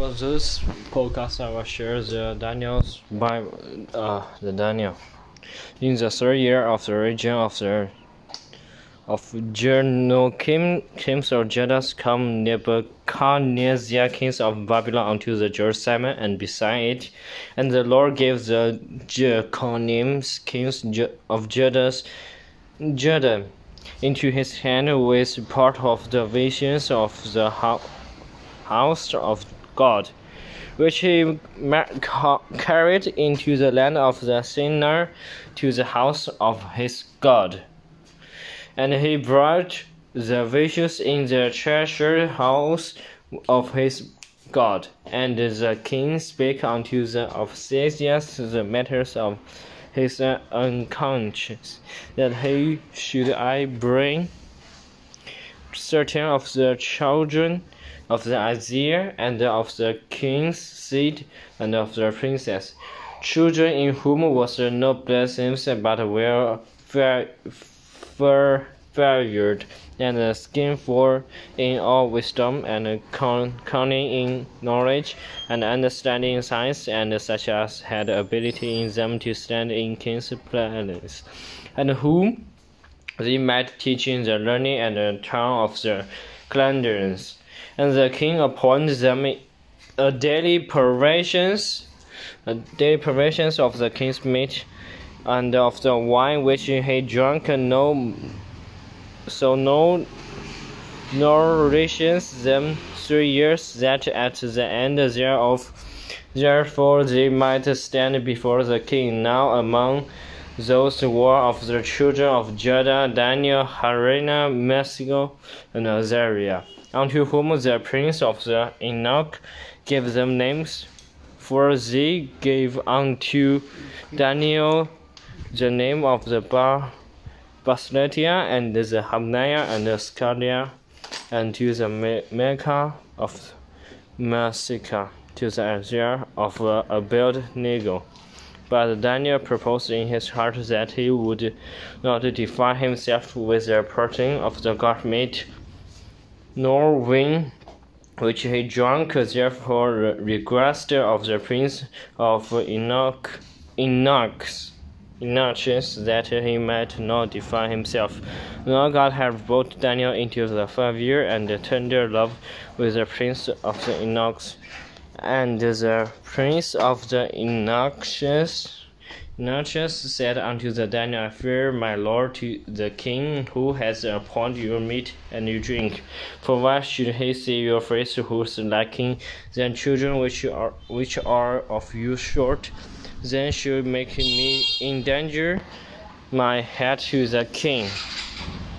For this podcast, I will share the Daniel's Bible, uh, the Daniel. In the third year of the region of the of Jehoiakim, kings of Judah, come Nebuchadnezzar, kings of Babylon, unto the Jerusalem, and beside it. And the Lord gave the Jeconims, kings of Judah, Judah, into his hand with part of the visions of the house of God, which he carried into the land of the Shinar to the house of his God. And he brought the visions in the treasured house of his God. And the king spake unto the officers the matters of his unconscious, that he should I bring certain of the children of the Azir and of the king's seed and of the princess, children in whom was no blessings but were favored and skillful in all wisdom and cunning in knowledge and understanding in science, and such as had ability in them to stand in king's palace, and whom they might teach in the learning and the tongue of the Chaldeans and the king appointed them a daily provisions, a daily provisions of the king's meat, and of the wine which he drank. No, so no nourishes them three years. That at the end thereof, therefore they might stand before the king. Now among those who were of the children of Judah, Daniel, Harina, Mexico, and Azariah unto whom the prince of the eunuch gave them names. For they gave unto Daniel the name of the Bar Basileia and the Habniah and the Scalia, and to the Mecca of Masika, to the Azure of uh, Abednego. But Daniel proposed in his heart that he would not defile himself with the parting of the god meat nor wine which he drank, therefore requested of the prince of eunuch, eunuchs, eunuchs that he might not defile himself. Now God had brought Daniel into the five year and tender love with the prince of the eunuchs, and the prince of the eunuchs Natchez said unto the Daniel, I fear my lord to the king who has appointed your meat and your drink. For why should he see your face who is lacking, then children which are which are of you short, then should make me in danger my head to the king.